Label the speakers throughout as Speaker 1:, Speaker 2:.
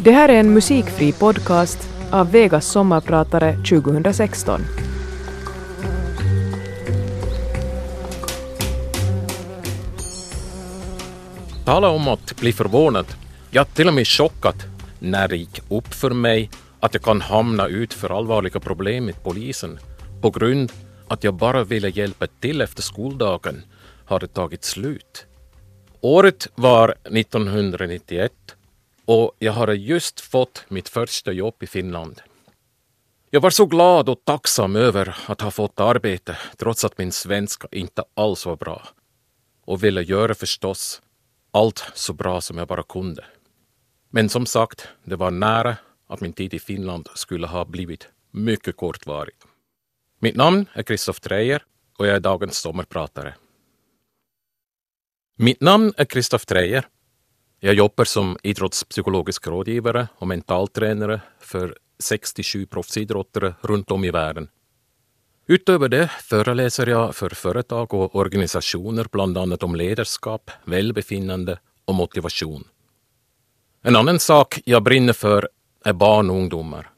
Speaker 1: Det här är en musikfri podcast av Vegas sommarpratare 2016.
Speaker 2: Tala om att bli förvånad, ja till och med chockad, när det gick upp för mig att jag kan hamna ut för allvarliga problem med polisen på grund att jag bara ville hjälpa till efter skoldagen hade tagit slut. Året var 1991 och jag hade just fått mitt första jobb i Finland. Jag var så glad och tacksam över att ha fått arbete trots att min svenska inte alls var bra och ville göra förstås allt så bra som jag bara kunde. Men som sagt, det var nära att min tid i Finland skulle ha blivit mycket kortvarig. Mitt namn är Christoph Treijer och jag är dagens sommarpratare. Mitt namn är Christoph Treijer. Jag jobbar som idrottspsykologisk rådgivare och mentaltränare för 67 proffsidrottare runt om i världen. Utöver det föreläser jag för företag och organisationer bland annat om ledarskap, välbefinnande och motivation. En annan sak jag brinner för är barn och ungdomar.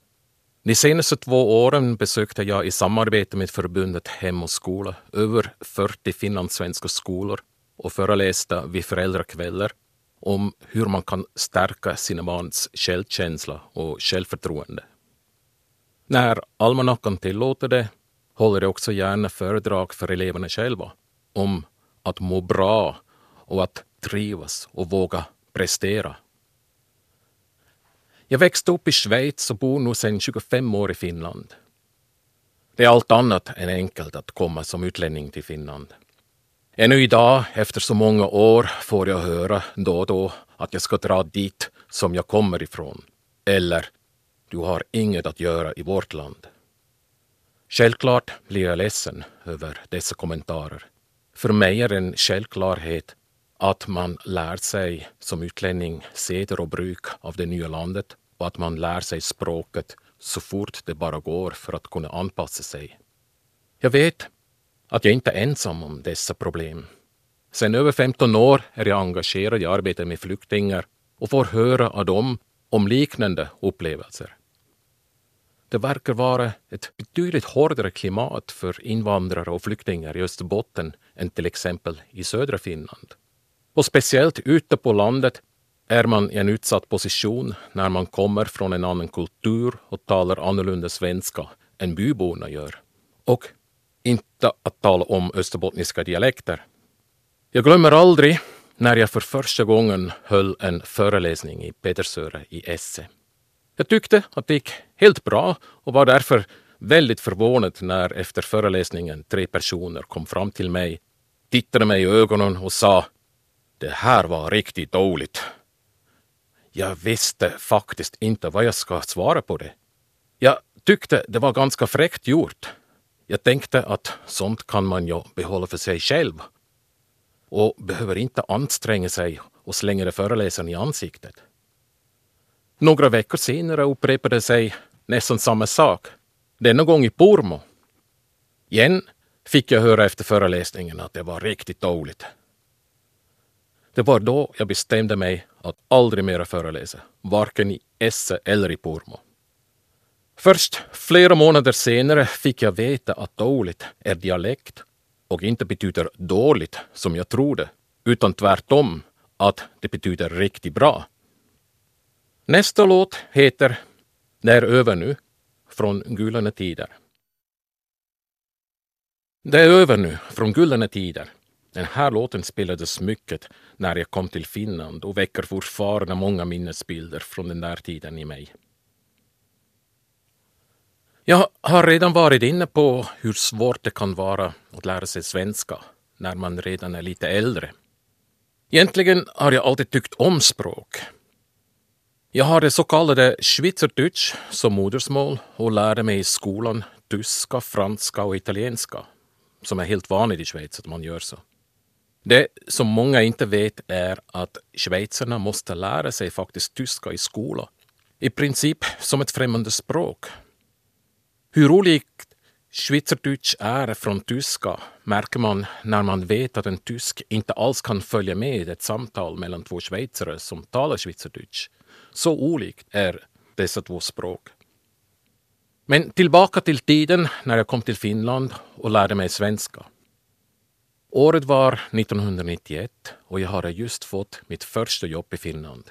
Speaker 2: De senaste två åren besökte jag i samarbete med förbundet Hem och skola över 40 finlandssvenska skolor och föreläste vid föräldrakvällar om hur man kan stärka sina barns självkänsla och självförtroende. När almanackan tillåter det håller jag också gärna föredrag för eleverna själva om att må bra och att trivas och våga prestera. Jag växte upp i Schweiz och bor nu sedan 25 år i Finland. Det är allt annat än enkelt att komma som utlänning till Finland. Ännu idag, efter så många år, får jag höra då och då att jag ska dra dit som jag kommer ifrån. Eller, du har inget att göra i vårt land. Självklart blir jag ledsen över dessa kommentarer. För mig är det en självklarhet att man lär sig som utlänning seder och bruk av det nya landet och att man lär sig språket så fort det bara går för att kunna anpassa sig. Jag vet att jag inte är ensam om dessa problem. Sedan över 15 år är jag engagerad i arbetet med flyktingar och får höra av dem om liknande upplevelser. Det verkar vara ett betydligt hårdare klimat för invandrare och flyktingar i Österbotten än till exempel i södra Finland. Och speciellt ute på landet är man i en utsatt position när man kommer från en annan kultur och talar annorlunda svenska än byborna gör. Och inte att tala om österbottniska dialekter. Jag glömmer aldrig när jag för första gången höll en föreläsning i Petersöre i Esse. Jag tyckte att det gick helt bra och var därför väldigt förvånad när efter föreläsningen tre personer kom fram till mig, tittade mig i ögonen och sa det här var riktigt dåligt. Jag visste faktiskt inte vad jag ska svara på det. Jag tyckte det var ganska fräckt gjort. Jag tänkte att sånt kan man ju behålla för sig själv och behöver inte anstränga sig och slänga det föreläsaren i ansiktet. Några veckor senare upprepade sig nästan samma sak, denna gång i Pormo. Igen fick jag höra efter föreläsningen att det var riktigt dåligt. Det var då jag bestämde mig att aldrig mera föreläsa, varken i Esse eller i Pormo. Först flera månader senare fick jag veta att dåligt är dialekt och inte betyder dåligt som jag trodde, utan tvärtom att det betyder riktigt bra. Nästa låt heter Det är över nu, från Gyllene Tider. Det är över nu, från Gyllene Tider. Den här låten spelades mycket när jag kom till Finland och väcker fortfarande många minnesbilder från den där tiden i mig. Jag har redan varit inne på hur svårt det kan vara att lära sig svenska när man redan är lite äldre. Egentligen har jag alltid tyckt om språk. Jag har det så kallade Schweizerdeutsch som modersmål och lärde mig i skolan tyska, franska och italienska, som är helt vanligt i Schweiz att man gör så. Det som många inte vet är att schweizarna måste lära sig faktiskt tyska i skolan. I princip som ett främmande språk. Hur olikt Schweizerdeutsch är från tyska märker man när man vet att en tysk inte alls kan följa med ett samtal mellan två schweizare som talar Schweizerdeutsch Så olikt är dessa två språk. Men tillbaka till tiden när jag kom till Finland och lärde mig svenska. Året var 1991 och jag hade just fått mitt första jobb i Finland.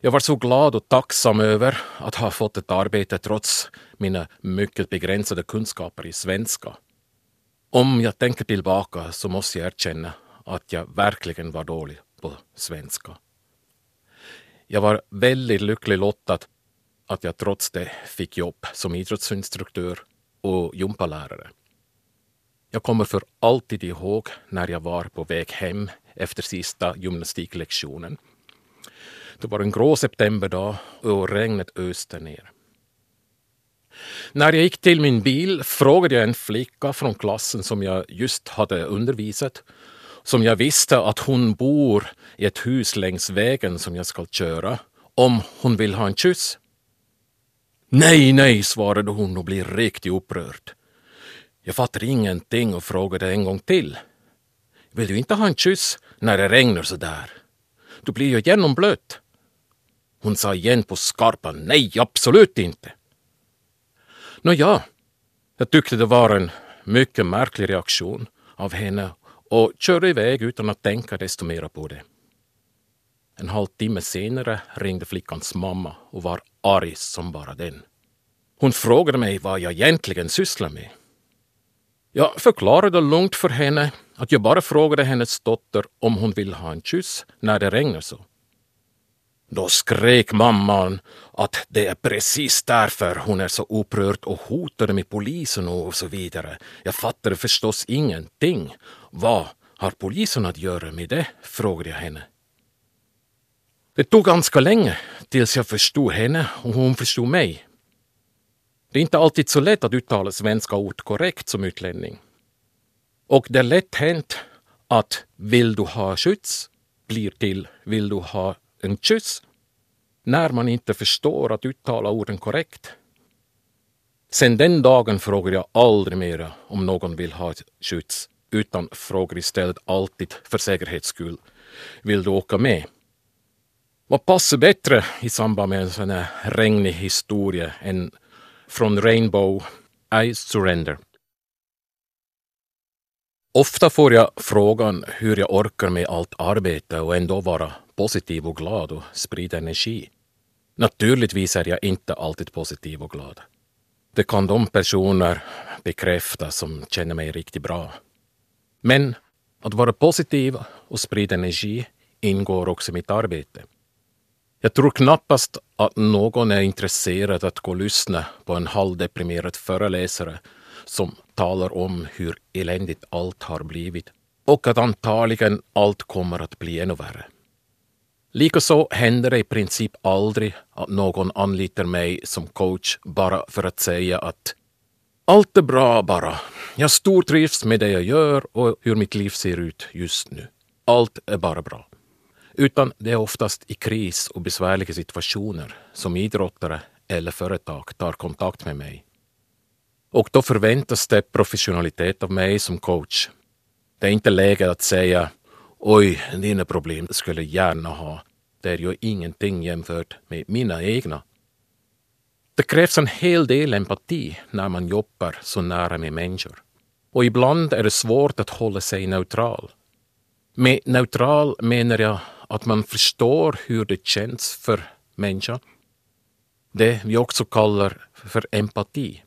Speaker 2: Jag var så glad och tacksam över att ha fått ett arbete trots mina mycket begränsade kunskaper i svenska. Om jag tänker tillbaka så måste jag erkänna att jag verkligen var dålig på svenska. Jag var väldigt lycklig lottad att jag trots det fick jobb som idrottsinstruktör och gympalärare. Jag kommer för alltid ihåg när jag var på väg hem efter sista gymnastiklektionen. Det var en grå septemberdag och regnet öste ner. När jag gick till min bil frågade jag en flicka från klassen som jag just hade undervisat, som jag visste att hon bor i ett hus längs vägen som jag ska köra, om hon vill ha en kyss. Nej, nej, svarade hon och blev riktigt upprörd. Jag fattade ingenting och frågade en gång till. Vill du inte ha en kyss när det regnar så där? Du blir ju genomblöt. Hon sa igen på skarpan nej, absolut inte. Nåja, jag tyckte det var en mycket märklig reaktion av henne och körde iväg utan att tänka desto mera på det. En halvtimme senare ringde flickans mamma och var arg som bara den. Hon frågade mig vad jag egentligen sysslar med. Jag förklarade lugnt för henne att jag bara frågade hennes dotter om hon vill ha en kyss när det regnar så. Då skrek mamman att det är precis därför hon är så upprörd och hotade med polisen och så vidare. Jag fattade förstås ingenting. Vad har polisen att göra med det? frågade jag henne. Det tog ganska länge tills jag förstod henne och hon förstod mig. Det är inte alltid så lätt att uttala svenska ord korrekt som utlänning. Och det är lätt hänt att vill du ha skjuts blir till vill du ha en kyss när man inte förstår att uttala orden korrekt. Sen den dagen frågar jag aldrig mera om någon vill ha ett skjuts utan frågar istället alltid för säkerhets skull. Vill du åka med? Vad passar bättre i samband med en sån här regnig historia än från Rainbow I surrender. Ofta får jag frågan hur jag orkar med allt arbete och ändå vara positiv och glad och sprida energi. Naturligtvis är jag inte alltid positiv och glad. Det kan de personer bekräfta som känner mig riktigt bra. Men att vara positiv och sprida energi ingår också i mitt arbete. Jag tror knappast att någon är intresserad att gå och lyssna på en halvdeprimerad föreläsare som talar om hur eländigt allt har blivit och att antagligen allt kommer att bli ännu värre. Likaså händer det i princip aldrig att någon anlitar mig som coach bara för att säga att allt är bra bara. Jag stortrivs med det jag gör och hur mitt liv ser ut just nu. Allt är bara bra. Utan det är oftast i kris och besvärliga situationer som idrottare eller företag tar kontakt med mig. Och då förväntas det professionalitet av mig som coach. Det är inte läge att säga oj, dina problem skulle jag gärna ha. Det är ju ingenting jämfört med mina egna. Det krävs en hel del empati när man jobbar så nära med människor. Och ibland är det svårt att hålla sig neutral. Med neutral menar jag att man förstår hur det känns för människan. Det vi också kallar för empati.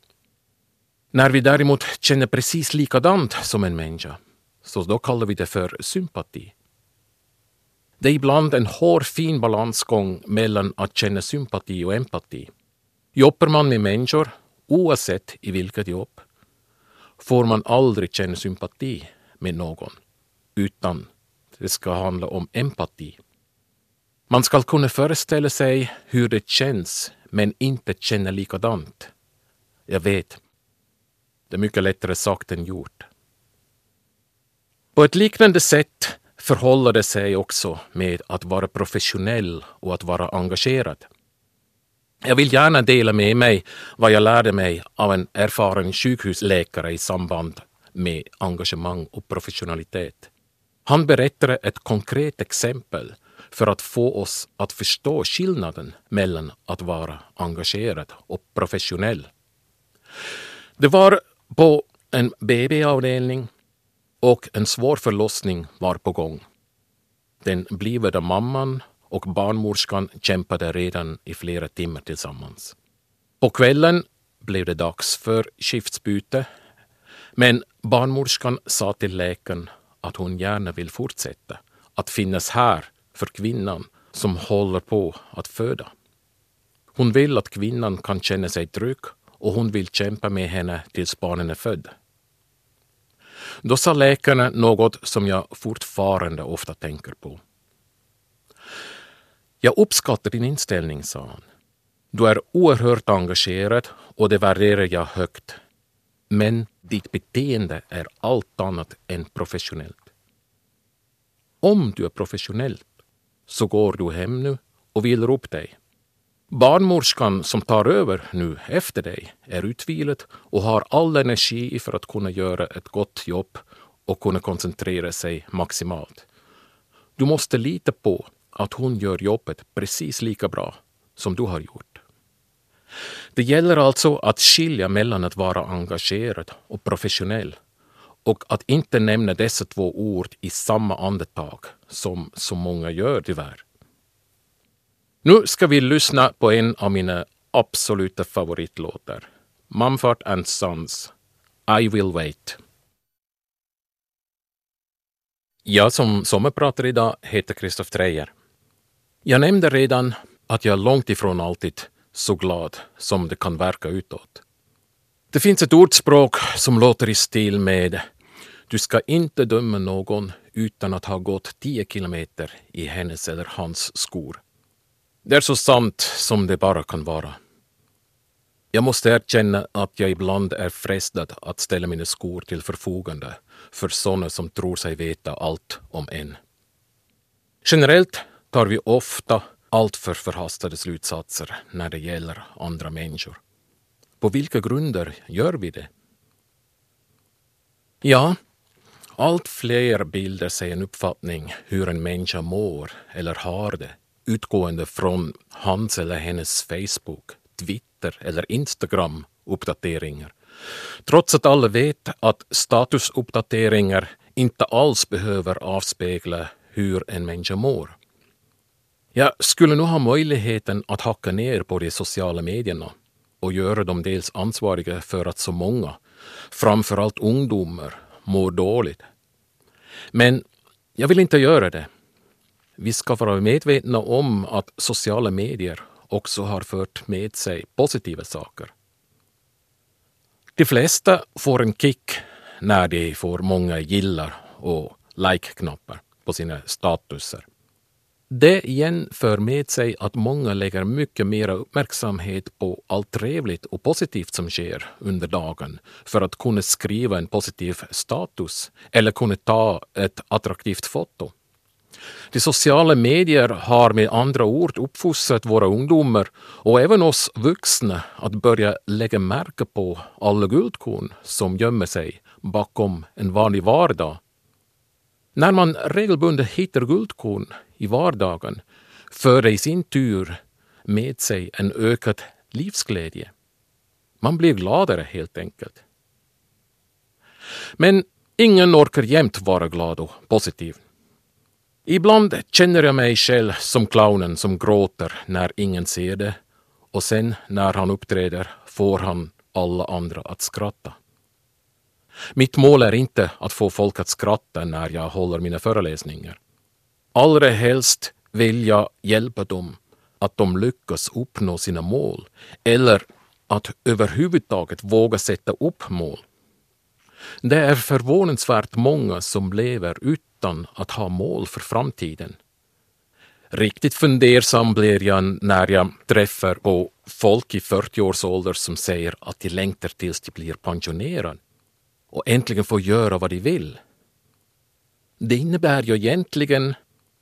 Speaker 2: När vi däremot känner precis likadant som en människa, så då kallar vi det för sympati. Det är ibland en hårfin balansgång mellan att känna sympati och empati. Jobbar man med människor, oavsett i vilket jobb, får man aldrig känna sympati med någon, utan det ska handla om empati. Man ska kunna föreställa sig hur det känns, men inte känna likadant. Jag vet, det är mycket lättare sagt än gjort. På ett liknande sätt förhåller det sig också med att vara professionell och att vara engagerad. Jag vill gärna dela med mig vad jag lärde mig av en erfaren sjukhusläkare i samband med engagemang och professionalitet. Han berättade ett konkret exempel för att få oss att förstå skillnaden mellan att vara engagerad och professionell. Det var på en BB-avdelning och en svår förlossning var på gång. Den blivande mamman och barnmorskan kämpade redan i flera timmar tillsammans. På kvällen blev det dags för skiftsbyte men barnmorskan sa till läkaren att hon gärna vill fortsätta att finnas här för kvinnan som håller på att föda. Hon vill att kvinnan kan känna sig trygg och hon vill kämpa med henne tills barnen är födda. Då sa läkarna något som jag fortfarande ofta tänker på. Jag uppskattar din inställning, sa han. Du är oerhört engagerad och det värderar jag högt. Men ditt beteende är allt annat än professionellt. Om du är professionell så går du hem nu och vilar upp dig. Barnmorskan som tar över nu efter dig är utvilad och har all energi för att kunna göra ett gott jobb och kunna koncentrera sig maximalt. Du måste lita på att hon gör jobbet precis lika bra som du har gjort. Det gäller alltså att skilja mellan att vara engagerad och professionell och att inte nämna dessa två ord i samma andetag som så många gör tyvärr. Nu ska vi lyssna på en av mina absoluta favoritlåtar. Mumford and Sons, I will wait. Jag som sommarpratar idag heter Christoph Dreyer. Jag nämnde redan att jag långt ifrån alltid så glad som det kan verka utåt. Det finns ett ordspråk som låter i stil med Du ska inte döma någon utan att ha gått tio kilometer i hennes eller hans skor. Det är så sant som det bara kan vara. Jag måste erkänna att jag ibland är frestad att ställa mina skor till förfogande för sådana som tror sig veta allt om en. Generellt tar vi ofta alltför förhastade slutsatser när det gäller andra människor. På vilka grunder gör vi det? Ja, allt fler bilder sig en uppfattning hur en människa mår eller har det utgående från hans eller hennes Facebook, Twitter eller Instagram uppdateringar. Trots att alla vet att statusuppdateringar inte alls behöver avspegla hur en människa mår. Jag skulle nog ha möjligheten att hacka ner på de sociala medierna och göra dem dels ansvariga för att så många, framförallt ungdomar, mår dåligt. Men jag vill inte göra det. Vi ska vara medvetna om att sociala medier också har fört med sig positiva saker. De flesta får en kick när de får många gillar och like-knappar på sina statuser. Det igen för med sig att många lägger mycket mer uppmärksamhet på allt trevligt och positivt som sker under dagen för att kunna skriva en positiv status eller kunna ta ett attraktivt foto. De sociala medier har med andra ord uppfostrat våra ungdomar och även oss vuxna att börja lägga märke på alla guldkorn som gömmer sig bakom en vanlig vardag. När man regelbundet hittar guldkorn i vardagen för det i sin tur med sig en ökad livsglädje. Man blir gladare helt enkelt. Men ingen orkar jämt vara glad och positiv. Ibland känner jag mig själv som clownen som gråter när ingen ser det och sen när han uppträder får han alla andra att skratta. Mitt mål är inte att få folk att skratta när jag håller mina föreläsningar. Allra helst vill jag hjälpa dem att de lyckas uppnå sina mål eller att överhuvudtaget våga sätta upp mål. Det är förvånansvärt många som lever utan att ha mål för framtiden. Riktigt fundersam blir jag när jag träffar på folk i 40-årsåldern som säger att de längtar tills de blir pensionerade och äntligen får göra vad de vill. Det innebär ju egentligen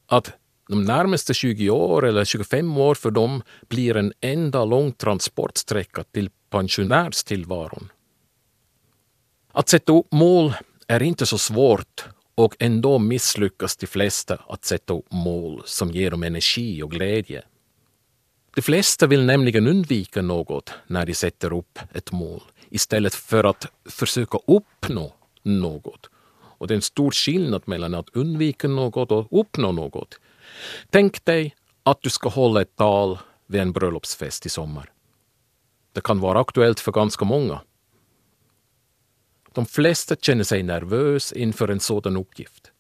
Speaker 2: att de närmaste 20 år eller 25 år för dem blir en enda lång transportsträcka till pensionärstillvaron. Att sätta upp mål är inte så svårt och ändå misslyckas de flesta att sätta upp mål som ger dem energi och glädje. De flesta vill nämligen undvika något när de sätter upp ett mål istället för att försöka uppnå något. Och det är en stor skillnad mellan att undvika något och uppnå något. Tänk dig att du ska hålla ett tal vid en bröllopsfest i sommar. Det kan vara aktuellt för ganska många. De flesta känner sig nervös inför en sådan uppgift.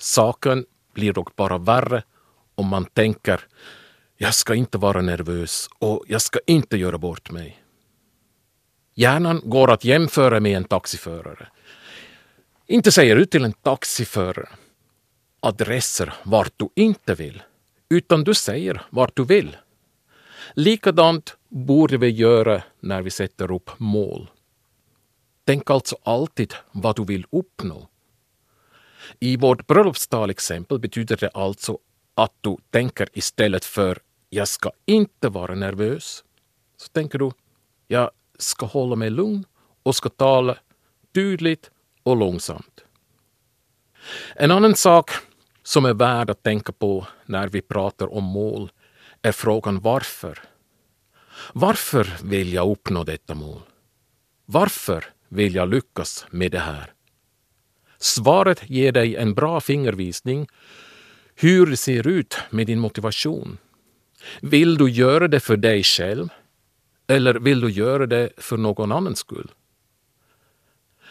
Speaker 2: Saken blir dock bara värre om man tänker jag ska inte vara nervös och jag ska inte göra bort mig. Hjärnan går att jämföra med en taxiförare. Inte säger du till en taxiförare adresser vart du inte vill, utan du säger vart du vill. Likadant borde vi göra när vi sätter upp mål. Tänk alltså alltid vad du vill uppnå. I vårt bröllopstal-exempel betyder det alltså att du tänker istället för jag ska inte vara nervös, så tänker du jag ska hålla mig lugn och ska tala tydligt och långsamt. En annan sak som är värd att tänka på när vi pratar om mål är frågan varför. Varför vill jag uppnå detta mål? Varför vill jag lyckas med det här? Svaret ger dig en bra fingervisning hur det ser ut med din motivation. Vill du göra det för dig själv eller vill du göra det för någon annans skull?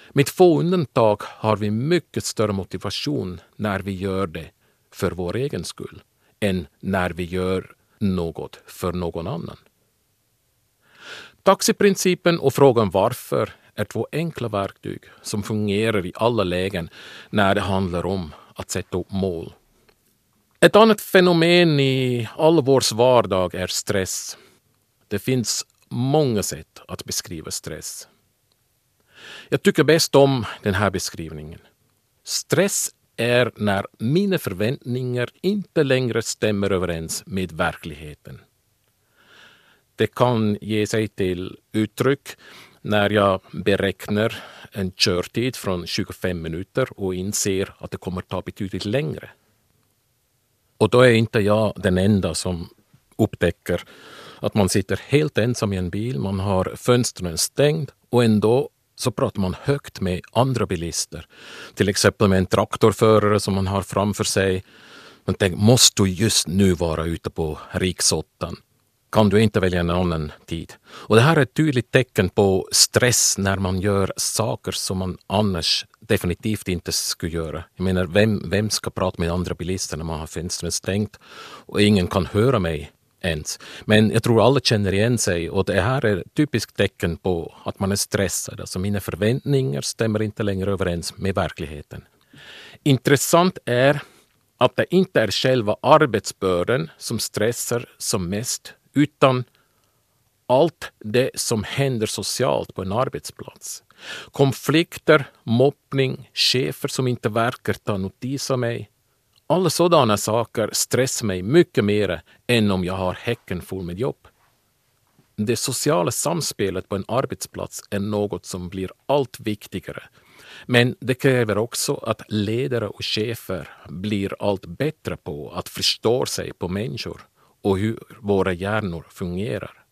Speaker 2: Med få undantag har vi mycket större motivation när vi gör det för vår egen skull än när vi gör något för någon annan. Taxiprincipen och frågan varför är två enkla verktyg som fungerar i alla lägen när det handlar om att sätta upp mål. Ett annat fenomen i all vår vardag är stress. Det finns många sätt att beskriva stress. Jag tycker bäst om den här beskrivningen. Stress är när mina förväntningar inte längre stämmer överens med verkligheten. Det kan ge sig till uttryck när jag beräknar en körtid från 25 minuter och inser att det kommer ta betydligt längre. Och då är inte jag den enda som upptäcker att man sitter helt ensam i en bil, man har fönstren stängd och ändå så pratar man högt med andra bilister. Till exempel med en traktorförare som man har framför sig. Man tänker, måste du just nu vara ute på riksåttan? Kan du inte välja en annan tid? Och det här är ett tydligt tecken på stress när man gör saker som man annars definitivt inte skulle göra. Jag menar, vem, vem ska prata med andra bilister när man har fönstren stängt och ingen kan höra mig ens. Men jag tror alla känner igen sig och det här är ett typiskt tecken på att man är stressad. Alltså mina förväntningar stämmer inte längre överens med verkligheten. Intressant är att det inte är själva arbetsbördan som stressar som mest, utan allt det som händer socialt på en arbetsplats. Konflikter, mobbning, chefer som inte verkar ta notis av mig, alla sådana saker stressar mig mycket mer än om jag har häcken full med jobb. Det sociala samspelet på en arbetsplats är något som blir allt viktigare. Men det kräver också att ledare och chefer blir allt bättre på att förstå sig på människor och hur våra hjärnor fungerar.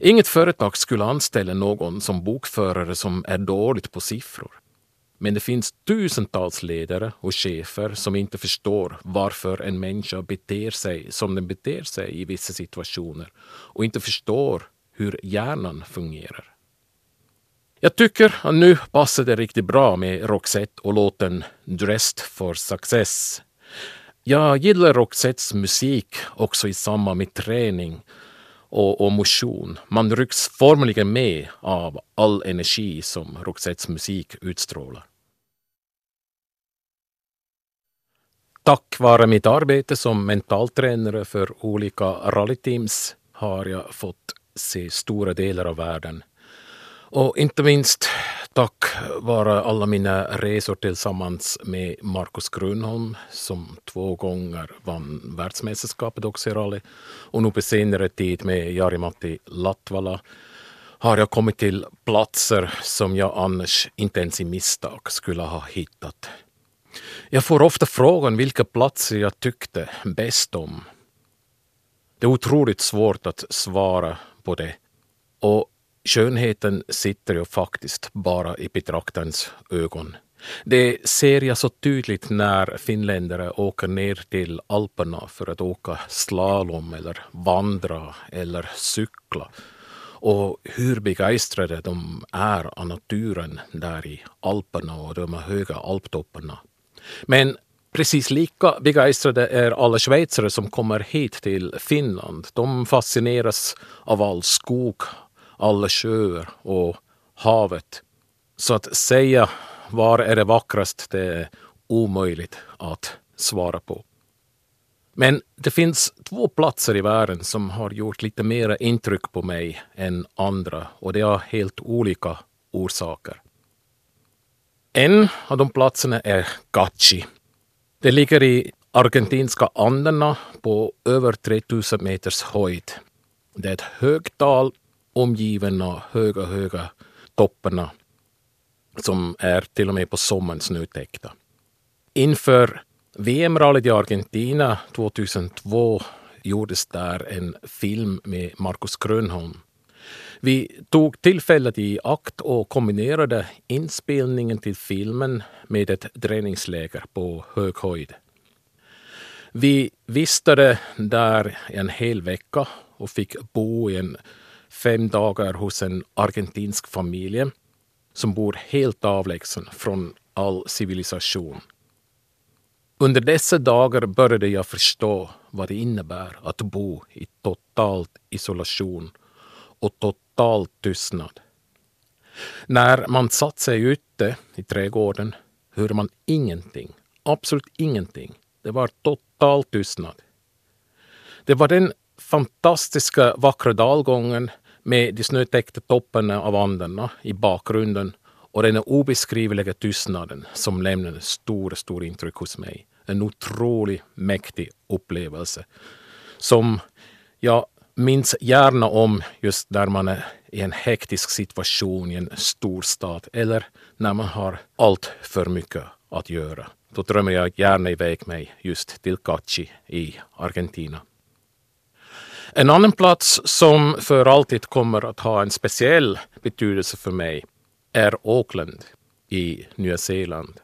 Speaker 2: Inget företag skulle anställa någon som bokförare som är dåligt på siffror. Men det finns tusentals ledare och chefer som inte förstår varför en människa beter sig som den beter sig i vissa situationer och inte förstår hur hjärnan fungerar. Jag tycker att nu passar det riktigt bra med Roxette och låten Dressed for Success. Jag gillar Roxettes musik också i samband med träning och, och motion. Man rycks formligen med av all energi som Roxettes musik utstrålar. Tack vare mitt arbete som mentaltränare för olika rallyteams har jag fått se stora delar av världen. Och inte minst tack vare alla mina resor tillsammans med Markus Grönholm som två gånger vann världsmästerskapet också i rally och nu på senare tid med Jari-Matti Latvala har jag kommit till platser som jag annars inte ens i misstag skulle ha hittat. Jag får ofta frågan vilka platser jag tyckte bäst om. Det är otroligt svårt att svara på det. Och skönheten sitter ju faktiskt bara i betraktarens ögon. Det ser jag så tydligt när finländare åker ner till Alperna för att åka slalom eller vandra eller cykla. Och hur begeistrade de är av naturen där i Alperna och de höga alptopparna. Men precis lika begeistrade är alla schweizare som kommer hit till Finland. De fascineras av all skog, alla sjöar och havet. Så att säga var är det vackrast, det är omöjligt att svara på. Men det finns två platser i världen som har gjort lite mera intryck på mig än andra och det har helt olika orsaker. En av de platserna är Gachi. Det ligger i argentinska Anderna på över 3000 meters höjd. Det är ett högtal omgiven av höga, höga topparna som är till och med på sommaren snötäckta. Inför VM-rallyt i Argentina 2002 gjordes där en film med Markus Grönholm. Vi tog tillfället i akt och kombinerade inspelningen till filmen med ett träningsläger på hög höjd. Vi vistade där en hel vecka och fick bo i en fem dagar hos en argentinsk familj som bor helt avlägsen från all civilisation. Under dessa dagar började jag förstå vad det innebär att bo i total isolation och total tystnad. När man satt sig ute i trädgården hörde man ingenting, absolut ingenting. Det var total tystnad. Det var den fantastiska vackra dalgången med de snötäckta topparna av Anderna i bakgrunden och den obeskrivliga tystnaden som lämnade stora, stora intryck hos mig. En otroligt mäktig upplevelse som jag minns gärna om just när man är i en hektisk situation i en storstad eller när man har allt för mycket att göra. Då drömmer jag gärna iväg mig just till Cachi i Argentina. En annan plats som för alltid kommer att ha en speciell betydelse för mig är Auckland i Nya Zeeland.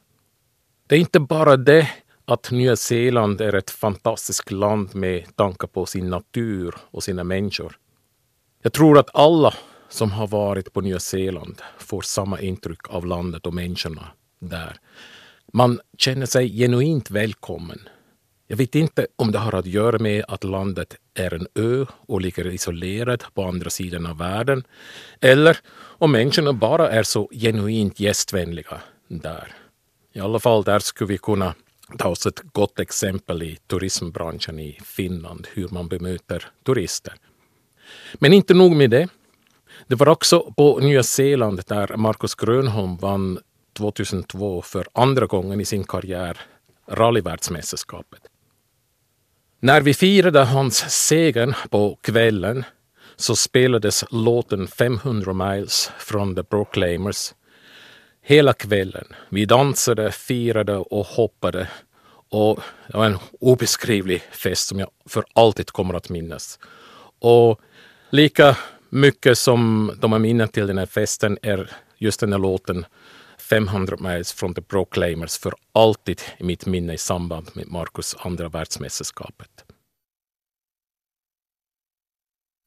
Speaker 2: Det är inte bara det att Nya Zeeland är ett fantastiskt land med tanke på sin natur och sina människor. Jag tror att alla som har varit på Nya Zeeland får samma intryck av landet och människorna där. Man känner sig genuint välkommen. Jag vet inte om det har att göra med att landet är en ö och ligger isolerad på andra sidan av världen eller om människorna bara är så genuint gästvänliga där. I alla fall där skulle vi kunna ta oss ett gott exempel i turismbranschen i Finland, hur man bemöter turister. Men inte nog med det. Det var också på Nya Zeeland där Markus Grönholm vann 2002 för andra gången i sin karriär rallyvärldsmästerskapet. När vi firade hans seger på kvällen så spelades låten 500 miles från The Proclaimers hela kvällen. Vi dansade, firade och hoppade. Och det var en obeskrivlig fest som jag för alltid kommer att minnas. Och lika mycket som de har minnen till den här festen är just den här låten 500 miles från The Proclaimers för alltid i mitt minne i samband med Marcus andra världsmästerskapet.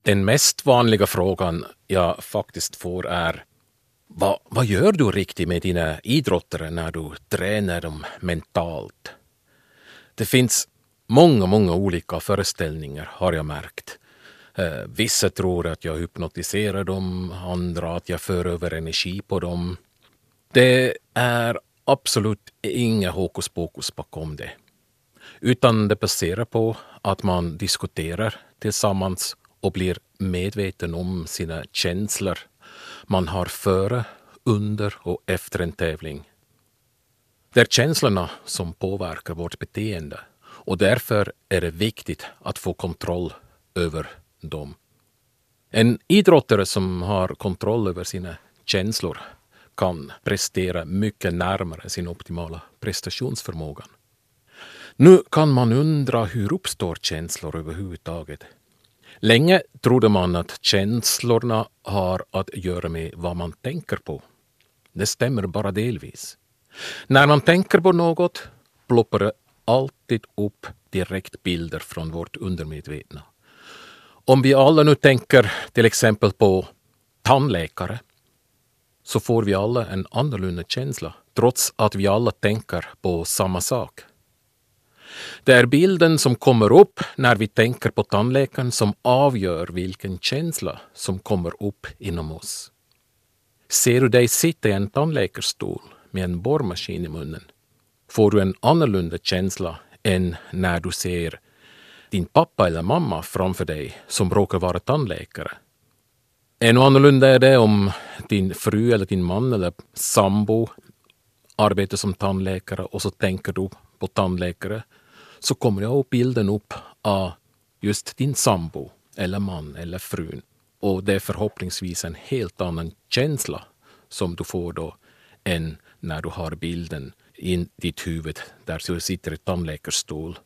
Speaker 2: Den mest vanliga frågan jag faktiskt får är vad, vad gör du riktigt med dina idrottare när du tränar dem mentalt? Det finns många, många olika föreställningar har jag märkt. Eh, vissa tror att jag hypnotiserar dem, andra att jag för över energi på dem. Det är absolut inga hokus pokus bakom det. Utan det baserar på att man diskuterar tillsammans och blir medveten om sina känslor man har före, under och efter en tävling. Det är känslorna som påverkar vårt beteende och därför är det viktigt att få kontroll över dem. En idrottare som har kontroll över sina känslor kan prestera mycket närmare sin optimala prestationsförmåga. Nu kan man undra hur uppstår känslor överhuvudtaget? Länge trodde man att känslorna har att göra med vad man tänker på. Det stämmer bara delvis. När man tänker på något ploppar det alltid upp direkt bilder från vårt undermedvetna. Om vi alla nu tänker till exempel på tandläkare så får vi alla en annorlunda känsla trots att vi alla tänker på samma sak. Det är bilden som kommer upp när vi tänker på tandläkaren som avgör vilken känsla som kommer upp inom oss. Ser du dig sitta i en tandläkarstol med en borrmaskin i munnen får du en annorlunda känsla än när du ser din pappa eller mamma framför dig som råkar vara tandläkare. Ännu annorlunda är det om din fru eller din man eller sambo arbetar som tandläkare och så tänker du på tandläkare så kommer jag upp bilden upp av just din sambo eller man eller frun. Och det är förhoppningsvis en helt annan känsla som du får då än när du har bilden i ditt huvud där du sitter i tandläkarstol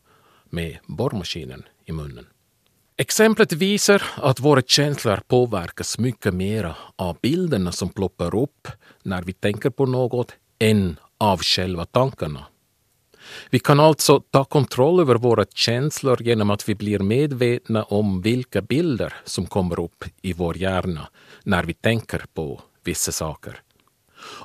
Speaker 2: med borrmaskinen i munnen. Exemplet visar att våra känslor påverkas mycket mer av bilderna som ploppar upp när vi tänker på något än av själva tankarna. Vi kan alltså ta kontroll över våra känslor genom att vi blir medvetna om vilka bilder som kommer upp i vår hjärna när vi tänker på vissa saker.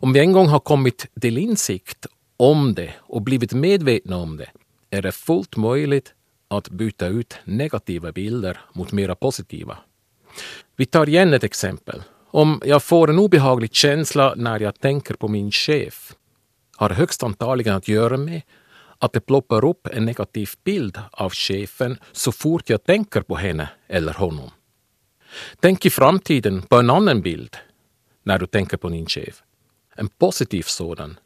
Speaker 2: Om vi en gång har kommit till insikt om det och blivit medvetna om det är det fullt möjligt att byta ut negativa bilder mot mera positiva. Vi tar igen ett exempel. Om jag får en obehaglig känsla när jag tänker på min chef har högst antagligen att göra med att det ploppar upp en negativ bild av chefen så fort jag tänker på henne eller honom. Tänk i framtiden på en annan bild när du tänker på din chef. En positiv sådan.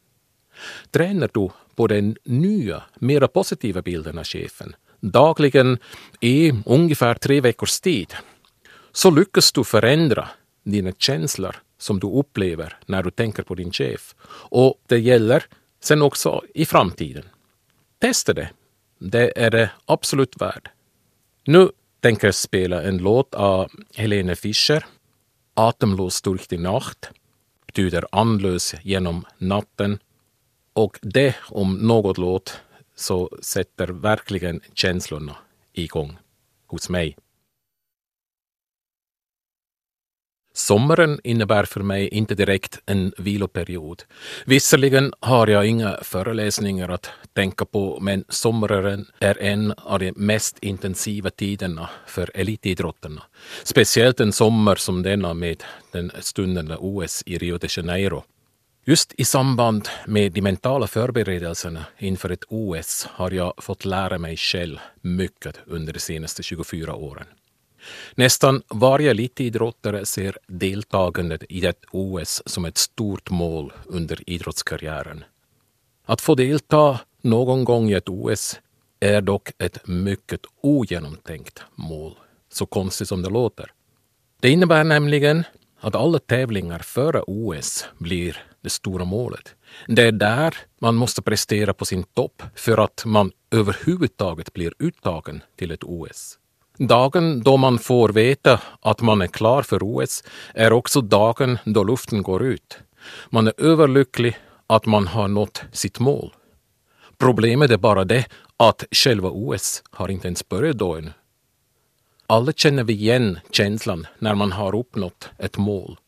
Speaker 2: Tränar du på den nya, mera positiva bilden av chefen dagligen i ungefär tre veckors tid så lyckas du förändra dina känslor som du upplever när du tänker på din chef. Och det gäller sen också i framtiden. Testa det. Det är det absolut värt. Nu tänker jag spela en låt av Helene Fischer. Atemlos durch die Nacht betyder andlös genom natten. Och det om något låt så sätter verkligen känslorna igång hos mig. Sommaren innebär för mig inte direkt en viloperiod. Visserligen har jag inga föreläsningar att tänka på, men sommaren är en av de mest intensiva tiderna för elitidrottarna. Speciellt en sommar som denna med den stundande OS i Rio de Janeiro. Just i samband med de mentala förberedelserna inför ett OS har jag fått lära mig själv mycket under de senaste 24 åren. Nästan varje elitidrottare ser deltagandet i ett OS som ett stort mål under idrottskarriären. Att få delta någon gång i ett OS är dock ett mycket ogenomtänkt mål, så konstigt som det låter. Det innebär nämligen att alla tävlingar före OS blir det stora målet. Det är där man måste prestera på sin topp för att man överhuvudtaget blir uttagen till ett OS. Dagen då man får veta att man är klar för OS är också dagen då luften går ut. Man är överlycklig att man har nått sitt mål. Problemet är bara det att själva OS har inte ens börjat då ännu. Alla känner vi igen känslan när man har uppnått ett mål.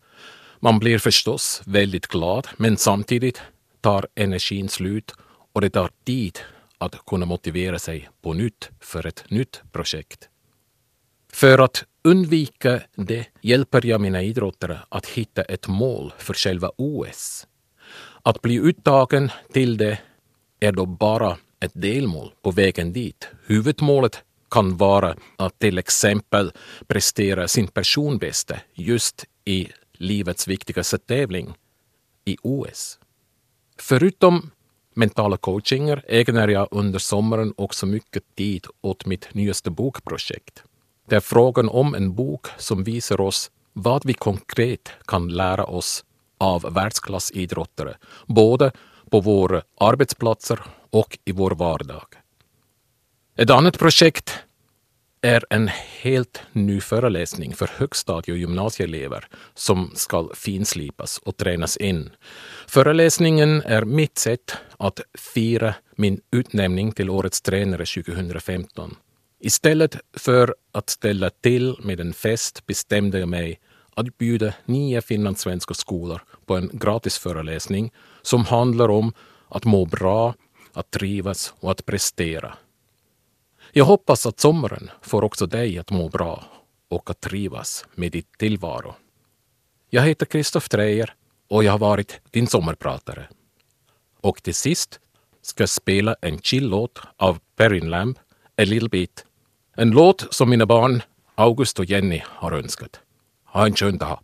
Speaker 2: Man blir förstås väldigt glad, men samtidigt tar energin slut och det tar tid att kunna motivera sig på nytt för ett nytt projekt. För att undvika det hjälper jag mina idrottare att hitta ett mål för själva OS. Att bli uttagen till det är då bara ett delmål på vägen dit. Huvudmålet kan vara att till exempel prestera sin personbästa just i livets viktigaste tävling, i OS. Förutom mentala coachingar ägnar jag under sommaren också mycket tid åt mitt nyaste bokprojekt. Det är frågan om en bok som visar oss vad vi konkret kan lära oss av världsklassidrottare, både på våra arbetsplatser och i vår vardag. Ett annat projekt är en helt ny föreläsning för högstadie och gymnasieelever som ska finslipas och tränas in. Föreläsningen är mitt sätt att fira min utnämning till Årets tränare 2015. Istället för att ställa till med en fest bestämde jag mig att bjuda nio finlandssvenska skolor på en gratisföreläsning som handlar om att må bra, att trivas och att prestera. Jag hoppas att sommaren får också dig att må bra och att trivas med ditt tillvaro. Jag heter Kristoff Treijer och jag har varit din sommarpratare. Och till sist ska jag spela en chill-låt av Perrin Lamb, A Little Bit. En låt som mina barn August och Jenny har önskat. Ha en skön dag.